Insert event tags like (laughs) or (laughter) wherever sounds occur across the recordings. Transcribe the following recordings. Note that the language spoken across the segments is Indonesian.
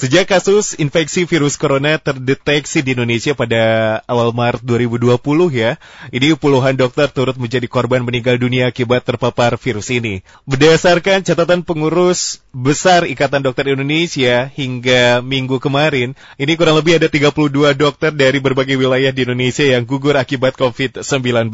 Sejak kasus infeksi virus corona terdeteksi di Indonesia pada awal Maret 2020 ya, ini puluhan dokter turut menjadi korban meninggal dunia akibat terpapar virus ini. Berdasarkan catatan pengurus besar Ikatan Dokter Indonesia hingga minggu kemarin, ini kurang lebih ada 32 dokter dari berbagai wilayah di Indonesia yang gugur akibat COVID-19.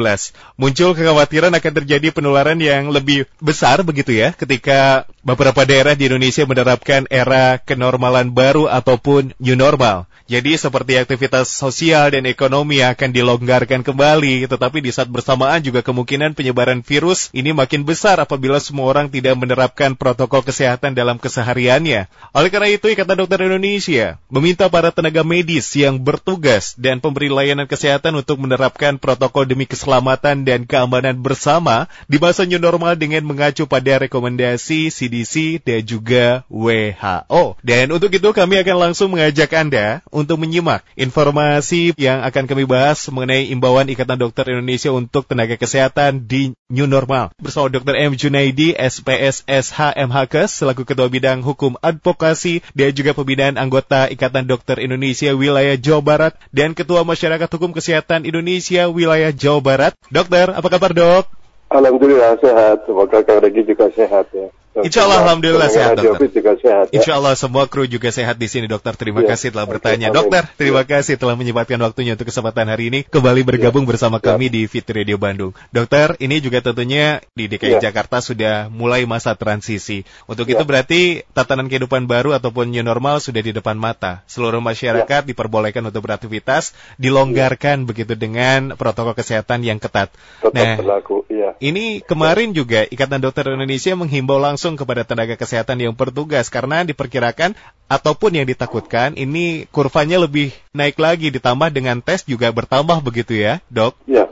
Muncul kekhawatiran akan terjadi penularan yang lebih besar begitu ya ketika beberapa daerah di Indonesia menerapkan era kenormalan baru ataupun new normal. Jadi seperti aktivitas sosial dan ekonomi akan dilonggarkan kembali, tetapi di saat bersamaan juga kemungkinan penyebaran virus ini makin besar apabila semua orang tidak menerapkan protokol kesehatan dalam kesehariannya. Oleh karena itu, Ikatan Dokter Indonesia meminta para tenaga medis yang bertugas dan pemberi layanan kesehatan untuk menerapkan protokol demi keselamatan dan keamanan bersama di masa new normal dengan mengacu pada rekomendasi CDC dan juga WHO. Dan untuk itu kami akan langsung mengajak Anda untuk menyimak informasi yang akan kami bahas mengenai imbauan Ikatan Dokter Indonesia untuk tenaga kesehatan di New Normal. Bersama Dr. M. Junaidi, SPS SHMHKes, selaku Ketua Bidang Hukum Advokasi dan juga pembinaan anggota Ikatan Dokter Indonesia Wilayah Jawa Barat dan Ketua Masyarakat Hukum Kesehatan Indonesia Wilayah Jawa Barat. Dokter, apa kabar dok? Alhamdulillah sehat, semoga Kang Regi juga sehat ya. Insya Allah Alhamdulillah sehat dokter. juga sehat. Ya. Insya Allah semua kru juga sehat di sini dokter. Terima Ya. kasih telah bertanya. amin. Dokter, terima Ya. kasih telah menyempatkan waktunya untuk kesempatan hari ini kembali bergabung bersama Ya. kami di Fit Radio Bandung. Dokter, ini juga tentunya di DKI Ya. Jakarta sudah mulai masa transisi. Untuk Ya. itu berarti tatanan kehidupan baru ataupun new normal sudah di depan mata. Seluruh masyarakat Ya. diperbolehkan untuk beraktivitas, dilonggarkan begitu dengan protokol kesehatan yang ketat. Tetap Nah, berlaku, iya. ini kemarin juga Ikatan Dokter Indonesia menghimbau langsung kepada tenaga kesehatan yang bertugas karena diperkirakan ataupun yang ditakutkan ini kurvanya lebih naik lagi ditambah dengan tes juga bertambah begitu ya, Dok. Ya.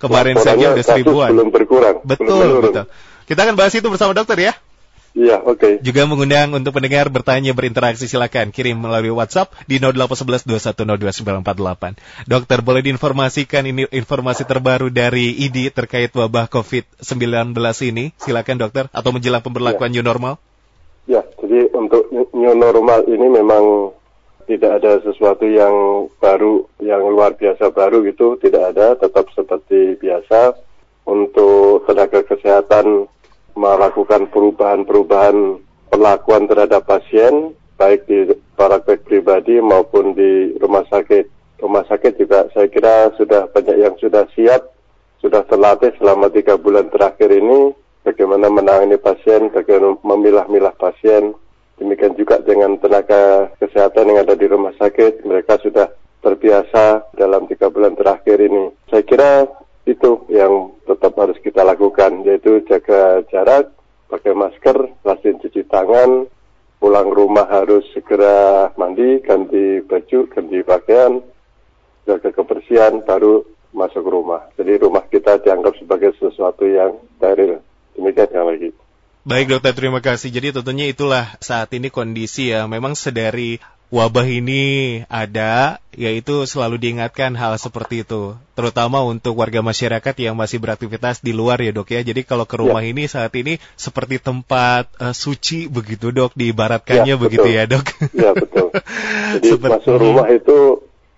Kemarin saja udah seribuan. Belum berkurang. belum Betul, menurun. betul. Kita akan bahas itu bersama dokter ya. Iya, oke. Juga mengundang untuk pendengar bertanya berinteraksi silakan kirim melalui WhatsApp di 0811 2102948. Dokter boleh diinformasikan ini informasi terbaru dari ID terkait wabah COVID-19 ini? Silakan dokter atau menjelang pemberlakuan new normal? Ya, jadi untuk new normal ini memang tidak ada sesuatu yang baru, yang luar biasa baru gitu, tidak ada, tetap seperti biasa. Untuk tenaga kesehatan melakukan perubahan-perubahan perlakuan terhadap pasien, baik di praktek pribadi maupun di rumah sakit. Rumah sakit juga saya kira sudah banyak yang sudah siap, sudah terlatih selama tiga bulan terakhir ini, bagaimana menangani pasien, bagaimana memilah-milah pasien. Demikian juga dengan tenaga kesehatan yang ada di rumah sakit, mereka sudah terbiasa dalam tiga bulan terakhir ini. Saya kira itu yang tetap harus kita lakukan, yaitu jaga jarak, pakai masker, rajin cuci tangan, pulang rumah harus segera mandi, ganti baju, ganti pakaian, jaga kebersihan, baru masuk rumah. Jadi rumah kita dianggap sebagai sesuatu yang steril. Demikian yang lagi. Baik dokter, terima kasih. Jadi tentunya itulah saat ini kondisi yang memang sedari wabah ini ada, yaitu selalu diingatkan hal seperti itu. Terutama untuk warga masyarakat yang masih beraktivitas di luar ya dok ya. Jadi kalau ke rumah ini saat ini seperti tempat eh, suci begitu dok, diibaratkannya Ya, begitu betul. ya dok. Ya betul. (laughs) Jadi Seperti- masuk rumah itu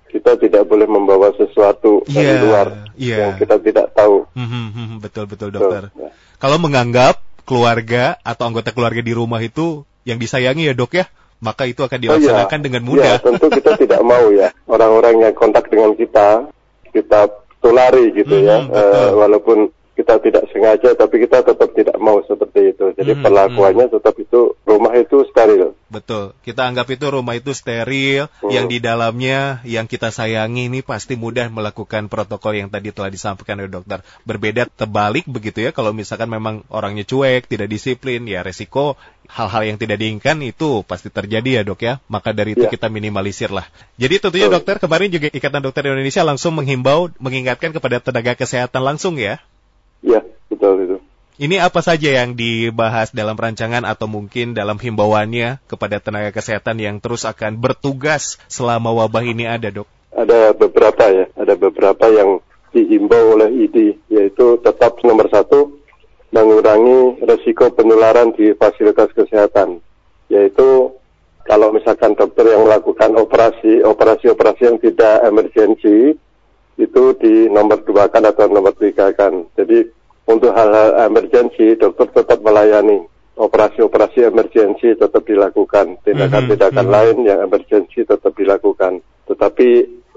kita tidak boleh membawa sesuatu dari Iya, luar iya. yang kita tidak tahu. Mhm, mhm, betul betul Betul, dokter. ya. Kalau menganggap keluarga atau anggota keluarga di rumah itu yang disayangi ya dok ya, maka itu akan Oh, iya. dilaksanakan dengan Ya, mudah. tentu kita (laughs) tidak mau ya orang-orang yang kontak dengan kita kita tulari gitu ya. Mhm, betul. Eh, walaupun kita tidak sengaja tapi kita tetap tidak mau seperti itu. Jadi Mhm, perlakuannya tetap itu rumah itu steril. Betul. Kita anggap itu rumah itu steril, Hmm. yang di dalamnya yang kita sayangi ini pasti mudah melakukan protokol yang tadi telah disampaikan oleh dokter. Berbeda terbalik begitu ya, kalau misalkan memang orangnya cuek, tidak disiplin, ya resiko hal-hal yang tidak diinginkan itu pasti terjadi ya dok ya. Maka dari itu Ya. kita minimalisir lah. Jadi tentunya Betul. dokter kemarin juga Ikatan Dokter Indonesia langsung menghimbau, mengingatkan kepada tenaga kesehatan langsung ya. Ya, betul itu. Ini apa saja yang dibahas dalam rancangan atau mungkin dalam himbauannya kepada tenaga kesehatan yang terus akan bertugas selama wabah ini ada, Dok? Ada beberapa ya, ada beberapa yang dihimbau oleh ID, yaitu tetap nomor satu, mengurangi resiko penularan di fasilitas kesehatan, yaitu kalau misalkan dokter yang melakukan operasi, operasi-operasi yang tidak emergensi, itu di nomor dua kan atau nomor tiga kan. Jadi untuk hal-hal emergensi, dokter tetap melayani. Operasi-operasi emergensi tetap dilakukan. Tindakan-tindakan mm -hmm. lain yang emergensi tetap dilakukan. Tetapi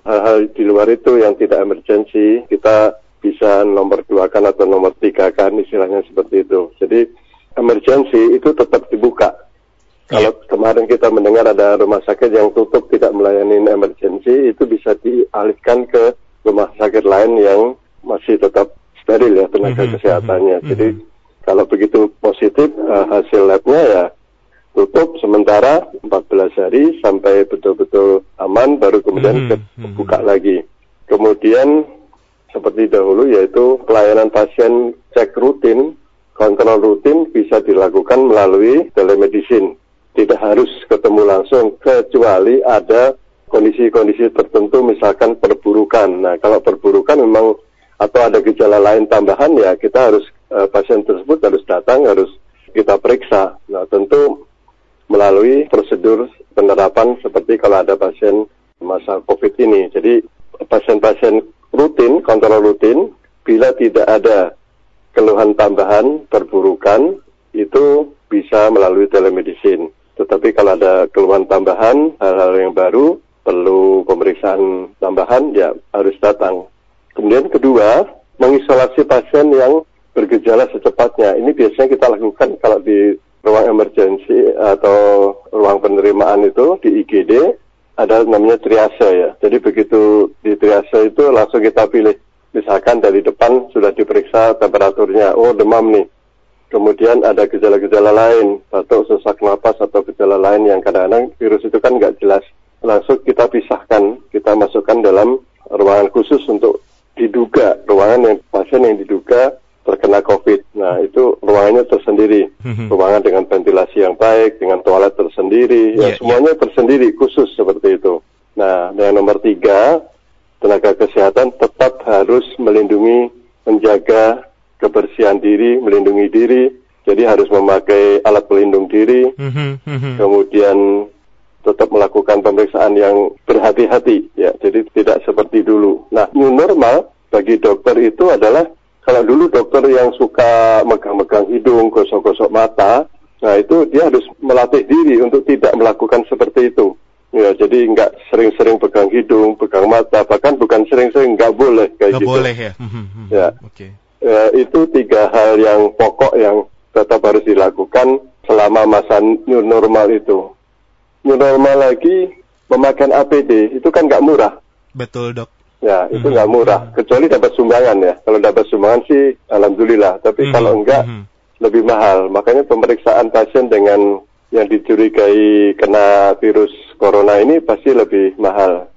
hal-hal di luar itu yang tidak emergensi, kita bisa nomor dua kan atau nomor tiga kan, istilahnya seperti itu. Jadi emergensi itu tetap dibuka. Kalau iya. kemarin kita mendengar ada rumah sakit yang tutup tidak melayani emergensi, itu bisa dialihkan ke rumah sakit lain yang masih tetap steril ya tenaga mm -hmm. kesehatannya. Mm -hmm. Jadi kalau begitu positif uh, hasil labnya ya tutup sementara 14 hari sampai betul-betul aman baru kemudian mm -hmm. buka lagi. Kemudian seperti dahulu yaitu pelayanan pasien cek rutin kontrol rutin bisa dilakukan melalui telemedicine. Tidak harus ketemu langsung, kecuali ada kondisi-kondisi tertentu, misalkan perburukan. Nah, kalau perburukan memang atau ada gejala lain tambahan, ya kita harus uh, pasien tersebut harus datang, harus kita periksa. Nah, tentu melalui prosedur penerapan seperti kalau ada pasien masa COVID ini. Jadi pasien-pasien rutin, kontrol rutin, bila tidak ada keluhan tambahan, perburukan, itu bisa melalui telemedicine. Tetapi kalau ada keluhan tambahan, hal-hal yang baru, perlu pemeriksaan tambahan, ya harus datang. Kemudian kedua, mengisolasi pasien yang bergejala secepatnya. Ini biasanya kita lakukan kalau di ruang emergensi atau ruang penerimaan itu di IGD ada namanya triase ya. Jadi begitu di triase itu langsung kita pilih misalkan dari depan sudah diperiksa temperaturnya, oh demam nih. Kemudian ada gejala-gejala lain, batuk, sesak napas atau gejala lain yang kadang-kadang virus itu kan nggak jelas. Langsung kita pisahkan, kita masukkan dalam ruangan khusus untuk diduga, ruangan yang pasien yang diduga terkena COVID. Nah, itu ruangannya tersendiri. Mhm. Ruangan dengan ventilasi yang baik, dengan toilet tersendiri, yeah, ya iya. semuanya yeah. tersendiri, khusus seperti itu. Nah, yang nomor tiga, tenaga kesehatan tetap harus melindungi, menjaga kebersihan diri, melindungi diri. Jadi harus memakai alat pelindung diri, mm-hmm, kemudian tetap melakukan pemeriksaan yang berhati-hati, ya. Jadi tidak seperti dulu. Nah, new normal bagi dokter itu adalah kalau dulu dokter yang suka megang-megang hidung, gosok-gosok mata, nah itu dia harus melatih diri untuk tidak melakukan seperti itu. Ya, jadi nggak sering-sering pegang hidung, pegang mata, bahkan bukan sering-sering nggak boleh kayak gak gitu. boleh ya. Hmm, hmm, hmm. ya. Okay. ya. Itu tiga hal yang pokok yang tetap harus dilakukan selama masa new normal itu. New normal lagi memakan APD itu kan nggak murah. Betul dok. Ya, itu nggak murah. Kecuali dapat sumbangan ya. Kalau dapat sumbangan sih, alhamdulillah. Tapi kalau enggak, lebih mahal. Makanya pemeriksaan pasien dengan yang dicurigai kena virus corona ini pasti lebih mahal.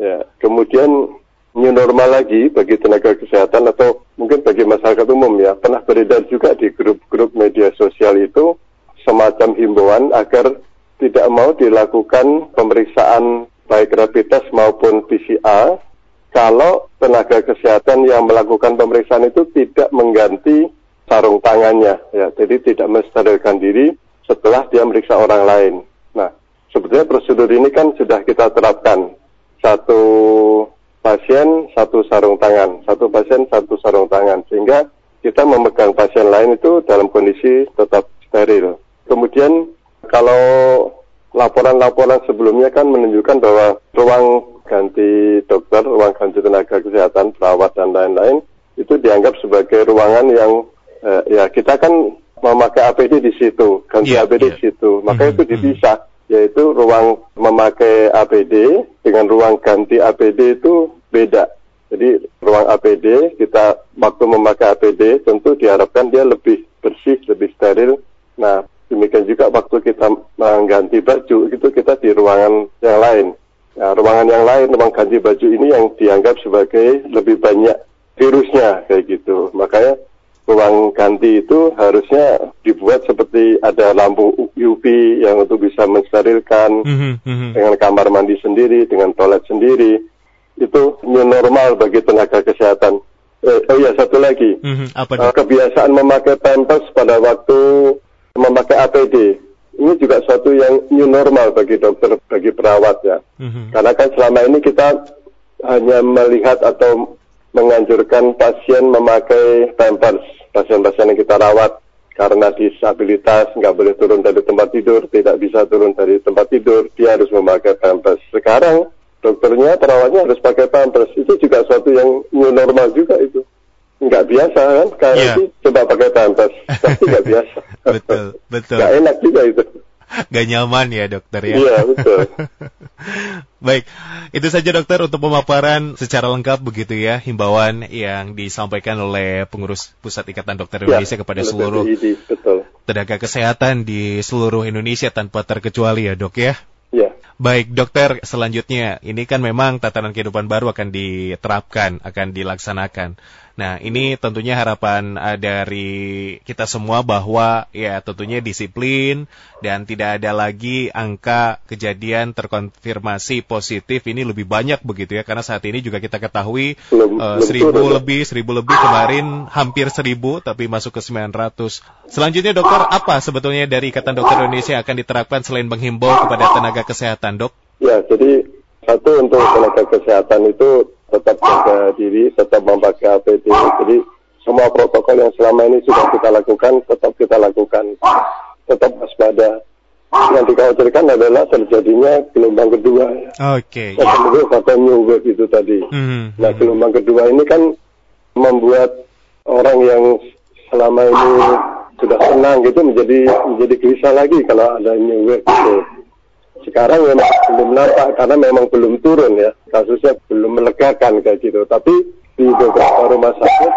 Ya, kemudian new normal lagi bagi tenaga kesehatan atau mungkin bagi masyarakat umum ya pernah beredar juga di grup-grup media sosial itu semacam himbauan agar tidak mau dilakukan pemeriksaan baik rapid test maupun PCR kalau tenaga kesehatan yang melakukan pemeriksaan itu tidak mengganti sarung tangannya ya jadi tidak mensterilkan diri setelah dia meriksa orang lain. Nah, sebetulnya prosedur ini kan sudah kita terapkan. Satu pasien, satu sarung tangan. Satu pasien, satu sarung tangan. Sehingga kita memegang pasien lain itu dalam kondisi tetap steril. Kemudian kalau laporan-laporan sebelumnya kan menunjukkan bahwa ruang ganti dokter, ruang ganti tenaga kesehatan, perawat dan lain-lain itu dianggap sebagai ruangan yang eh, ya kita kan memakai APD di situ, ganti yeah, APD yeah. di situ. Maka mm -hmm. itu mhm. dipisah, yaitu ruang memakai APD dengan ruang ganti APD itu beda. Jadi ruang APD kita waktu memakai APD tentu diharapkan dia lebih bersih, lebih steril. Nah demikian juga waktu kita mengganti baju itu kita di ruangan yang lain. Nah, ruangan yang lain, ruang ganti baju ini yang dianggap sebagai lebih banyak virusnya kayak gitu. Makanya ruang ganti itu harusnya dibuat seperti ada lampu UV yang untuk bisa mensterilkan mm -hmm. dengan kamar mandi sendiri, dengan toilet sendiri. Itu new normal bagi tenaga kesehatan. Eh, oh iya satu lagi, mm -hmm. Apa uh, kebiasaan memakai pampers pada waktu memakai APD ini juga suatu yang new normal bagi dokter, bagi perawat ya. Mm-hmm. Karena kan selama ini kita hanya melihat atau menganjurkan pasien memakai pampers, pasien-pasien yang kita rawat karena disabilitas nggak boleh turun dari tempat tidur, tidak bisa turun dari tempat tidur, dia harus memakai pampers. Sekarang dokternya, perawatnya harus pakai pampers. Itu juga suatu yang new normal juga itu nggak biasa kan kalau yeah. itu coba pakai pampers (laughs) tapi nggak biasa betul betul nggak enak juga itu Gak nyaman ya dokter ya Iya betul (laughs) Baik, itu saja dokter untuk pemaparan secara lengkap begitu ya himbauan yang disampaikan oleh pengurus Pusat Ikatan Dokter ya, Indonesia ya, kepada seluruh betul. tenaga kesehatan di seluruh Indonesia tanpa terkecuali ya dok ya. Ya. Baik, dokter, selanjutnya ini kan memang tatanan kehidupan baru akan diterapkan, akan dilaksanakan. Nah, ini tentunya harapan uh, dari kita semua bahwa ya tentunya disiplin dan tidak ada lagi angka kejadian terkonfirmasi positif ini lebih banyak begitu ya karena saat ini juga kita ketahui uh, seribu lebih seribu lebih kemarin hampir seribu tapi masuk ke 900. Selanjutnya dokter apa sebetulnya dari Ikatan Dokter Indonesia akan diterapkan selain menghimbau kepada tenaga kesehatan dok? Ya, jadi satu untuk tenaga kesehatan itu tetap jaga diri, tetap memakai APD. Jadi semua protokol yang selama ini sudah kita lakukan, tetap kita lakukan. Tetap waspada. Yang dikhawatirkan adalah terjadinya gelombang kedua. Oke. Okay. Atau new wave itu tadi. Mm-hmm. Nah gelombang kedua ini kan membuat orang yang selama ini sudah senang gitu menjadi menjadi gelisah lagi kalau ada new wave itu sekarang memang belum nampak karena memang belum turun ya. Kasusnya belum melegakan kayak gitu. Tapi di beberapa rumah sakit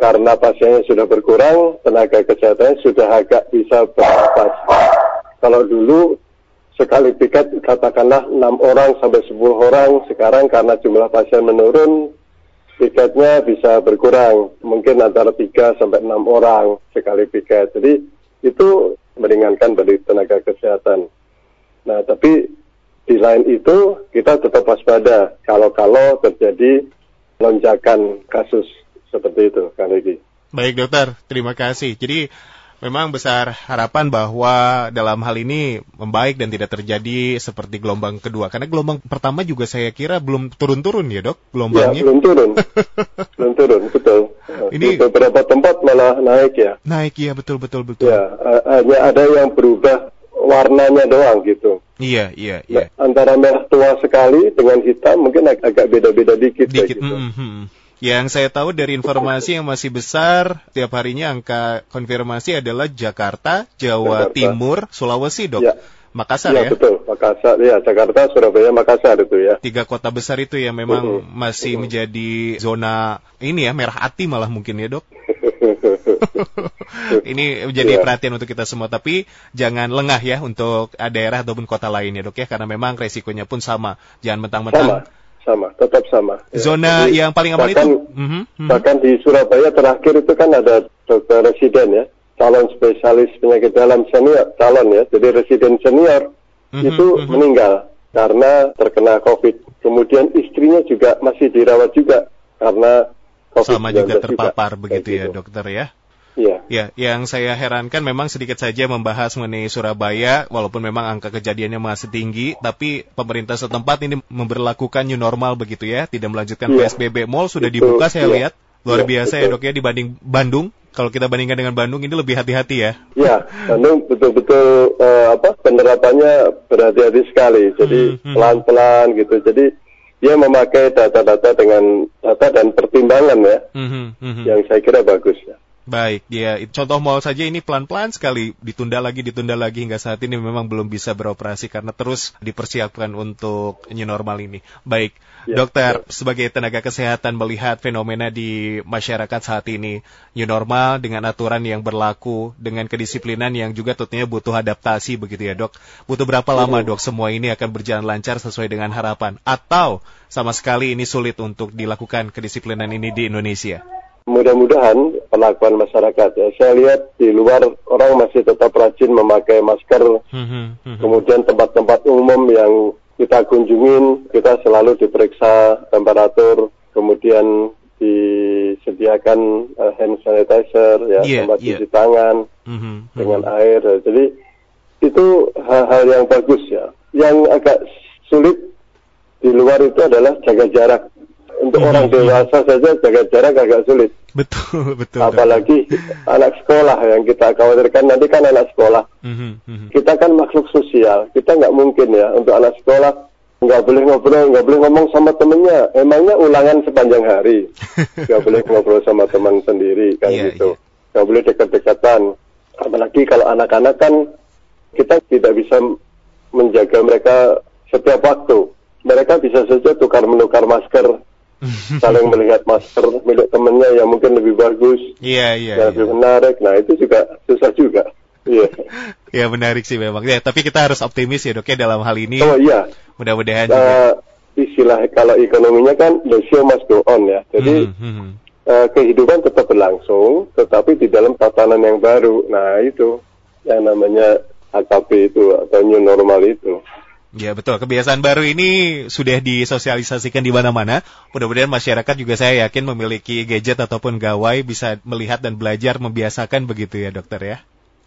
karena pasiennya sudah berkurang tenaga kesehatan sudah agak bisa bernafas kalau dulu sekali piket katakanlah enam orang sampai 10 orang. Sekarang karena jumlah pasien menurun piketnya bisa berkurang. Mungkin antara 3 sampai 6 orang sekali piket. Jadi itu meringankan bagi tenaga kesehatan Nah, tapi di lain itu kita tetap waspada kalau-kalau terjadi lonjakan kasus seperti itu, Kang Riki. Baik dokter, terima kasih. Jadi memang besar harapan bahwa dalam hal ini membaik dan tidak terjadi seperti gelombang kedua. Karena gelombang pertama juga saya kira belum turun-turun ya dok gelombangnya. Ya, belum turun, (laughs) belum turun, betul. Ini Di beberapa tempat malah naik ya. Naik ya, betul betul betul. Ya, hanya ada yang berubah warnanya doang gitu. Iya, iya, iya. Nah, antara merah tua sekali dengan hitam mungkin ag agak beda-beda dikit. Dikit. Gitu. Mm -hmm. Yang saya tahu dari informasi yang masih besar, tiap harinya angka konfirmasi adalah Jakarta, Jawa Jakarta. Timur, Sulawesi, dok. Ya. Makassar ya, ya? betul. Makassar, ya. Jakarta, Surabaya, Makassar itu ya. Tiga kota besar itu ya memang uh -huh. masih uh -huh. menjadi zona ini ya, merah hati malah mungkin ya dok. (laughs) (laughs) ini menjadi yeah. perhatian untuk kita semua. Tapi jangan lengah ya untuk daerah ataupun kota lain ya dok ya, karena memang resikonya pun sama. Jangan mentang-mentang. Sama, sama, tetap sama. Ya. Zona Jadi, yang paling aman bahkan, itu? Mm -hmm, bahkan di Surabaya terakhir itu kan ada dokter residen ya calon spesialis penyakit dalam senior calon ya jadi residen senior mm-hmm, itu mm-hmm. meninggal karena terkena covid kemudian istrinya juga masih dirawat juga karena covid sama juga terpapar juga. begitu ya gitu. dokter ya Iya. Ya, yang saya herankan memang sedikit saja membahas mengenai Surabaya, walaupun memang angka kejadiannya masih tinggi, tapi pemerintah setempat ini memperlakukan new normal begitu ya, tidak melanjutkan ya. PSBB. Mall sudah dibuka saya ya. lihat, luar ya, biasa betul. ya dok ya dibanding Bandung kalau kita bandingkan dengan Bandung ini lebih hati-hati ya. Ya, Bandung betul-betul uh, apa penerapannya berhati-hati sekali. Jadi hmm, hmm. pelan-pelan hmm. gitu. Jadi dia memakai data-data dengan data dan pertimbangan ya, hmm, hmm, hmm. yang saya kira bagus ya. Baik, ya contoh mal saja ini pelan-pelan sekali ditunda lagi ditunda lagi hingga saat ini memang belum bisa beroperasi karena terus dipersiapkan untuk new normal ini. Baik, ya, dokter ya. sebagai tenaga kesehatan melihat fenomena di masyarakat saat ini new normal dengan aturan yang berlaku dengan kedisiplinan yang juga tentunya butuh adaptasi begitu ya dok. Butuh berapa lama dok semua ini akan berjalan lancar sesuai dengan harapan atau sama sekali ini sulit untuk dilakukan kedisiplinan ini di Indonesia? Mudah-mudahan pengakuan masyarakat ya. Saya lihat di luar orang masih tetap rajin memakai masker. Mm-hmm. Kemudian tempat-tempat umum yang kita kunjungin, kita selalu diperiksa temperatur, kemudian disediakan uh, hand sanitizer ya, yeah, tempat yeah. cuci tangan mm-hmm. dengan air. Jadi itu hal-hal yang bagus ya. Yang agak sulit di luar itu adalah jaga jarak. Untuk Mhm. orang dewasa saja jaga jarak agak sulit. Betul, (laughs) betul. Apalagi anak sekolah yang kita khawatirkan nanti kan anak sekolah. Mhm, mhm. Kita kan makhluk sosial. Kita nggak mungkin ya untuk anak sekolah nggak boleh ngobrol, nggak boleh ngomong sama temennya. Emangnya ulangan sepanjang hari. (laughs) Nggak boleh ngobrol sama teman sendiri kan Iya, gitu. iya. Nggak boleh dekat-dekatan. Apalagi kalau anak-anak kan kita tidak bisa menjaga mereka setiap waktu. Mereka bisa saja tukar menukar masker, (laughs) saling melihat masker milik temennya yang mungkin lebih bagus, Iya, iya. yang iya. lebih menarik. Nah itu juga susah juga. Iya. (laughs) Ya menarik sih memang. Ya, tapi kita harus optimis ya dok ya dalam hal ini. Oh iya. Mudah-mudahan juga. Eh, istilah kalau ekonominya kan the show must go on ya. Jadi Mhm, mhm. eh, kehidupan tetap berlangsung, tetapi di dalam tatanan yang baru. Nah itu yang namanya AKP itu atau new normal itu. Ya betul, kebiasaan baru ini sudah disosialisasikan di mana-mana. Mudah-mudahan masyarakat juga saya yakin memiliki gadget ataupun gawai bisa melihat dan belajar membiasakan begitu ya dokter ya.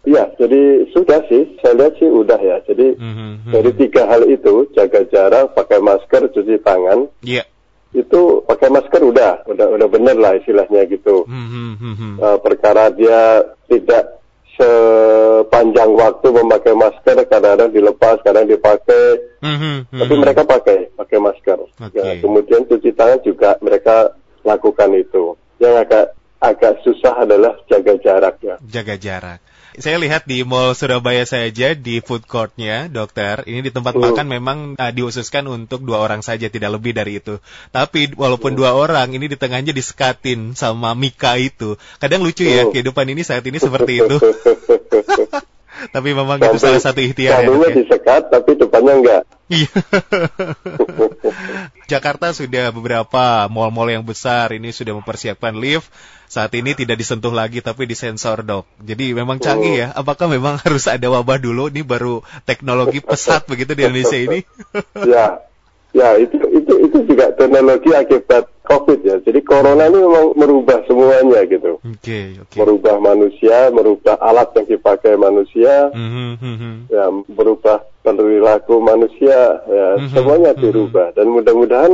Iya, jadi sudah sih, saya lihat sih udah ya. Jadi Mhm, mhm. dari tiga hal itu, jaga jarak, pakai masker, cuci tangan, Iya. itu pakai masker udah, udah udah bener lah istilahnya gitu. Mhm, mhm. Eh, perkara dia tidak sepanjang waktu memakai masker, kadang-kadang dilepas, kadang dipakai, Mhm, tapi mhm. mereka pakai, pakai masker. Oke. Ya, kemudian cuci tangan juga mereka lakukan itu. Yang agak agak susah adalah jaga jarak ya. jaga jarak. Saya lihat di Mall Surabaya saja di food courtnya, dokter, ini di tempat Hmm. makan memang uh, diususkan untuk dua orang saja, tidak lebih dari itu. Tapi walaupun dua orang, ini di tengahnya disekatin sama Mika itu. Kadang lucu ya, Hmm. kehidupan ini saat ini seperti itu. (laughs) Tapi memang itu salah satu ikhtiar ya, dok ya. disekat, tapi depannya enggak. Iya. (laughs) Jakarta sudah beberapa mall-mall yang besar ini sudah mempersiapkan lift. Saat ini tidak disentuh lagi tapi disensor dok. Jadi memang canggih ya. Apakah memang (laughs) harus ada wabah dulu? Ini baru teknologi pesat begitu di Indonesia ini? (laughs) ya, ya itu itu juga teknologi akibat COVID ya. Jadi corona ini memang merubah semuanya gitu. Oke oke. Merubah manusia, merubah alat yang dipakai manusia, Mhm, mhm. ya berubah perilaku manusia, ya Mhm, semuanya mhm. dirubah. Dan mudah-mudahan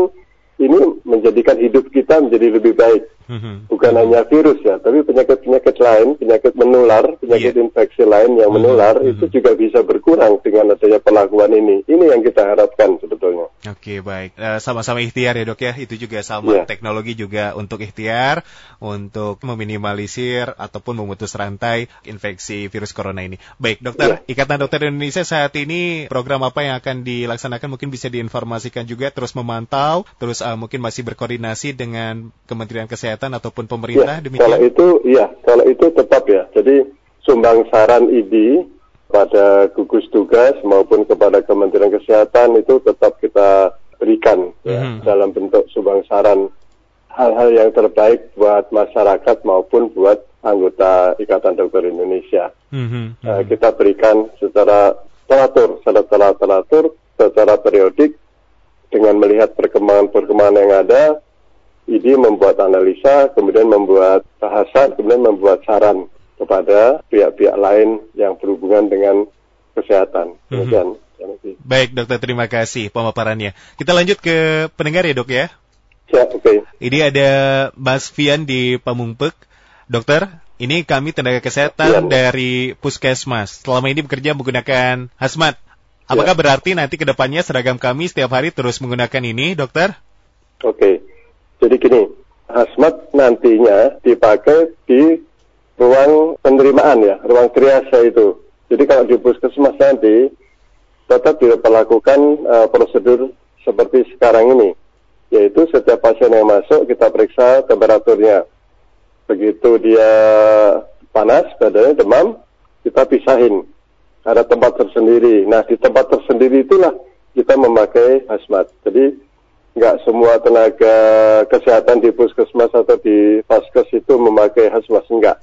ini menjadikan hidup kita menjadi lebih baik. Mhm. Bukan hanya virus ya, tapi penyakit-penyakit lain, penyakit menular, penyakit Iya. infeksi lain yang Mhm, menular mhm. itu juga bisa berkurang dengan adanya perlakuan ini. Ini yang kita harapkan sebetulnya. Oke baik, Eh, sama-sama ikhtiar ya dok ya. Itu juga sama Iya. teknologi juga untuk ikhtiar untuk meminimalisir ataupun memutus rantai infeksi virus corona ini. Baik dokter, Ikatan Dokter Indonesia saat ini program apa yang akan dilaksanakan mungkin bisa diinformasikan juga terus memantau, terus eh, mungkin masih berkoordinasi dengan Kementerian Kesehatan ataupun pemerintah Ya, kalau demikian. itu, iya, kalau itu tetap ya. Jadi sumbang saran ID pada gugus tugas maupun kepada Kementerian Kesehatan itu tetap kita berikan ya, Mhm. dalam bentuk sumbang saran hal-hal yang terbaik buat masyarakat maupun buat anggota Ikatan Dokter Indonesia. Mhm, Eh, mhm. kita berikan secara teratur, secara teratur, secara periodik dengan melihat perkembangan-perkembangan yang ada. ID membuat analisa, kemudian membuat bahasan, kemudian membuat saran kepada pihak-pihak lain yang berhubungan dengan kesehatan. Demikian. Janji. Baik dokter, terima kasih pemaparannya. Kita lanjut ke pendengar ya dok ya. Ya, oke. Ini ada Mas Fian di Pamungpek. Dokter, ini kami tenaga kesehatan dari Puskesmas. Selama ini bekerja menggunakan hazmat. Apakah Ya. berarti nanti ke depannya seragam kami setiap hari terus menggunakan ini, dokter? Oke. Jadi gini, hazmat nantinya dipakai di ruang penerimaan ya, ruang triase itu. Jadi kalau di puskesmas nanti tetap diperlakukan eh, prosedur seperti sekarang ini, yaitu setiap pasien yang masuk kita periksa temperaturnya. Begitu dia panas, badannya demam, kita pisahin. Ada tempat tersendiri. Nah, di tempat tersendiri itulah kita memakai hazmat. Jadi nggak semua tenaga kesehatan di puskesmas atau di vaskes itu memakai hazmat enggak.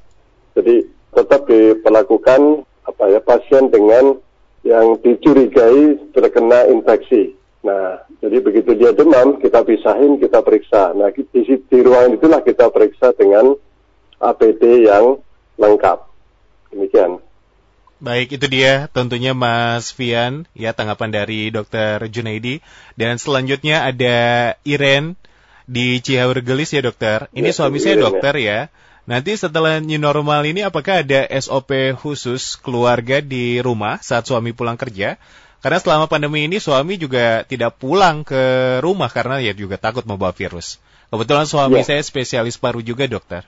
Jadi tetap diperlakukan apa ya pasien dengan yang dicurigai terkena infeksi. Nah, jadi begitu dia demam, kita pisahin, kita periksa. Nah, di, di ruangan itulah kita periksa dengan APD yang lengkap. Demikian. Baik, itu dia tentunya Mas Fian, ya tanggapan dari Dokter Junaidi. Dan selanjutnya ada Iren di Cihaur Gelis ya dokter. Ini ya, suami saya ya. dokter ya. Nanti setelah new normal ini apakah ada SOP khusus keluarga di rumah saat suami pulang kerja? Karena selama pandemi ini suami juga tidak pulang ke rumah karena ya juga takut membawa virus. Kebetulan suami ya. saya spesialis paru juga dokter.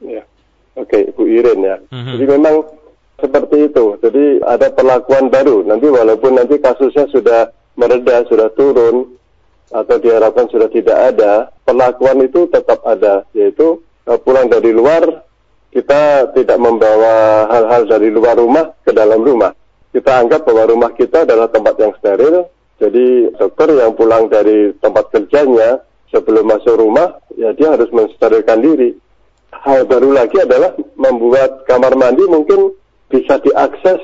Ya, oke Bu Iren ya. Mm -hmm. Jadi memang seperti itu. Jadi ada perlakuan baru. Nanti walaupun nanti kasusnya sudah mereda, sudah turun, atau diharapkan sudah tidak ada, perlakuan itu tetap ada, yaitu uh, pulang dari luar, kita tidak membawa hal-hal dari luar rumah ke dalam rumah. Kita anggap bahwa rumah kita adalah tempat yang steril, jadi dokter yang pulang dari tempat kerjanya sebelum masuk rumah, ya dia harus mensterilkan diri. Hal baru lagi adalah membuat kamar mandi mungkin bisa diakses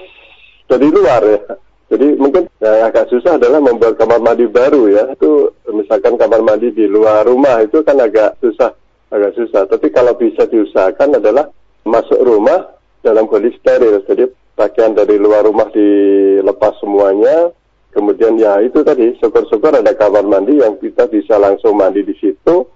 dari luar ya. Jadi mungkin yang agak susah adalah membuat kamar mandi baru ya. Itu misalkan kamar mandi di luar rumah itu kan agak susah, agak susah. Tapi kalau bisa diusahakan adalah masuk rumah dalam kondisi steril. Jadi pakaian dari luar rumah dilepas semuanya. Kemudian ya itu tadi syukur-syukur ada kamar mandi yang kita bisa langsung mandi di situ.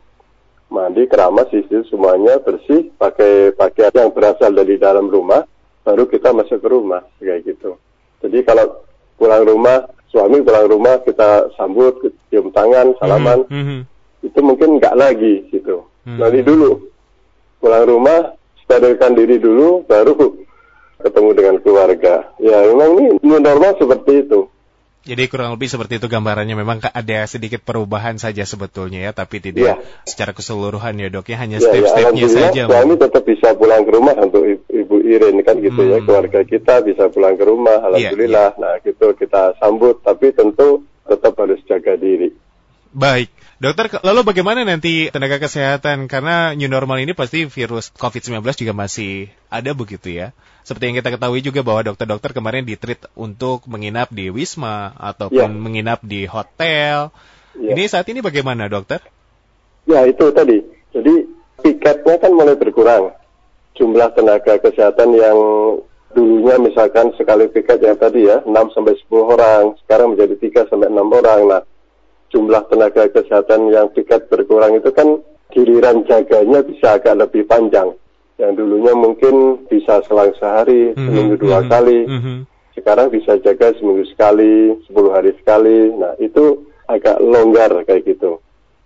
Mandi keramas di situ semuanya bersih pakai pakaian yang berasal dari dalam rumah baru kita masuk ke rumah kayak gitu. Jadi kalau pulang rumah, suami pulang rumah kita sambut, cium tangan, salaman, mm -hmm. itu mungkin nggak lagi gitu. Mm -hmm. Nanti dulu pulang rumah, sterilkan diri dulu, baru (laughs) ketemu dengan keluarga. Ya memang ini new normal seperti itu. Jadi kurang lebih seperti itu gambarannya. Memang ada sedikit perubahan saja sebetulnya ya, tapi tidak ya. secara keseluruhan ya dok ya, hanya ya, ya step-stepnya ya, saja. Suami tetap bisa pulang ke rumah untuk Ibu Irin kan gitu ya. hmm. ya, keluarga kita bisa pulang ke rumah, iya, alhamdulillah. Ya, ya. Nah gitu kita sambut, tapi tentu tetap harus jaga diri. Baik. Dokter, lalu bagaimana nanti tenaga kesehatan? Karena new normal ini pasti virus COVID-19 juga masih ada begitu ya. Seperti yang kita ketahui juga bahwa dokter-dokter kemarin ditreat untuk menginap di Wisma ataupun ya. menginap di hotel. Ya. Ini saat ini bagaimana dokter? Ya itu tadi. Jadi piketnya kan mulai berkurang. Jumlah tenaga kesehatan yang dulunya misalkan sekali piket yang tadi ya 6 sampai 10 orang, sekarang menjadi 3 sampai 6 orang. Nah, jumlah tenaga kesehatan yang tiket berkurang itu kan giliran jaganya bisa agak lebih panjang. Yang dulunya mungkin bisa selang sehari, mm-hmm, seminggu dua mm-hmm, kali. Mm-hmm. Sekarang bisa jaga seminggu sekali, sepuluh hari sekali. Nah itu agak longgar kayak gitu.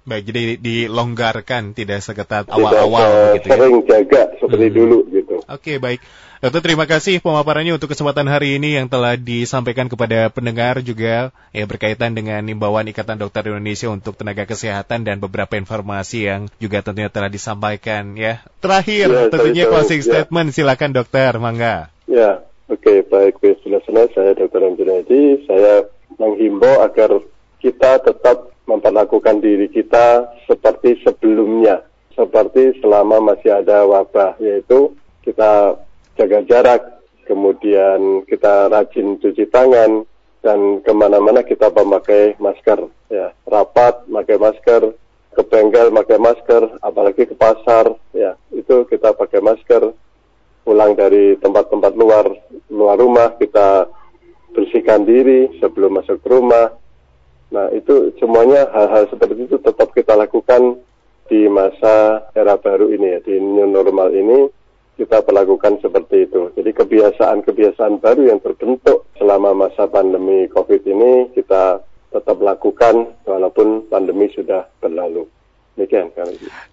Baik, jadi dilonggarkan, tidak seketat awal-awal gitu ya? Sering jaga seperti hmm. dulu gitu. Oke, okay, baik. Dokter, terima kasih pemaparannya untuk kesempatan hari ini yang telah disampaikan kepada pendengar juga ya berkaitan dengan imbauan Ikatan Dokter Indonesia untuk tenaga kesehatan dan beberapa informasi yang juga tentunya telah disampaikan ya. Terakhir, ya, tentunya closing ya. statement, silakan dokter, mangga. Ya, oke, okay, baik, sudah selesai. Saya Dokter Anjunadi, saya menghimbau agar kita tetap memperlakukan diri kita seperti sebelumnya, seperti selama masih ada wabah, yaitu kita jaga jarak, kemudian kita rajin cuci tangan, dan ke mana-mana kita memakai masker. Ya, rapat, pakai masker, ke bengkel pakai masker, apalagi ke pasar, ya itu kita pakai masker. Pulang dari tempat-tempat luar luar rumah kita bersihkan diri sebelum masuk ke rumah. Nah itu semuanya hal-hal seperti itu tetap kita lakukan di masa era baru ini ya di new normal ini kita perlakukan seperti itu. Jadi kebiasaan-kebiasaan baru yang terbentuk selama masa pandemi COVID ini kita tetap lakukan walaupun pandemi sudah berlalu. Demikian.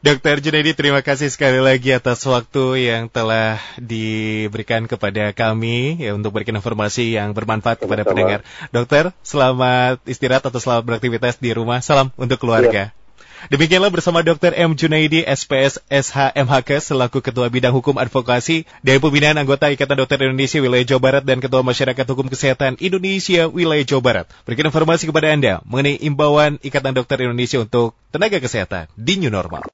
Dokter Junaidi, terima kasih sekali lagi atas waktu yang telah diberikan kepada kami ya untuk berikan informasi yang bermanfaat Sama-sama. kepada pendengar. Dokter, selamat istirahat atau selamat beraktivitas di rumah. Salam untuk keluarga. Ya. Demikianlah bersama Dr. M. Junaidi, SPS SHMHK, selaku Ketua Bidang Hukum Advokasi dan Pembinaan Anggota Ikatan Dokter Indonesia Wilayah Jawa Barat dan Ketua Masyarakat Hukum Kesehatan Indonesia Wilayah Jawa Barat. Berikan informasi kepada Anda mengenai imbauan Ikatan Dokter Indonesia untuk tenaga kesehatan di New Normal.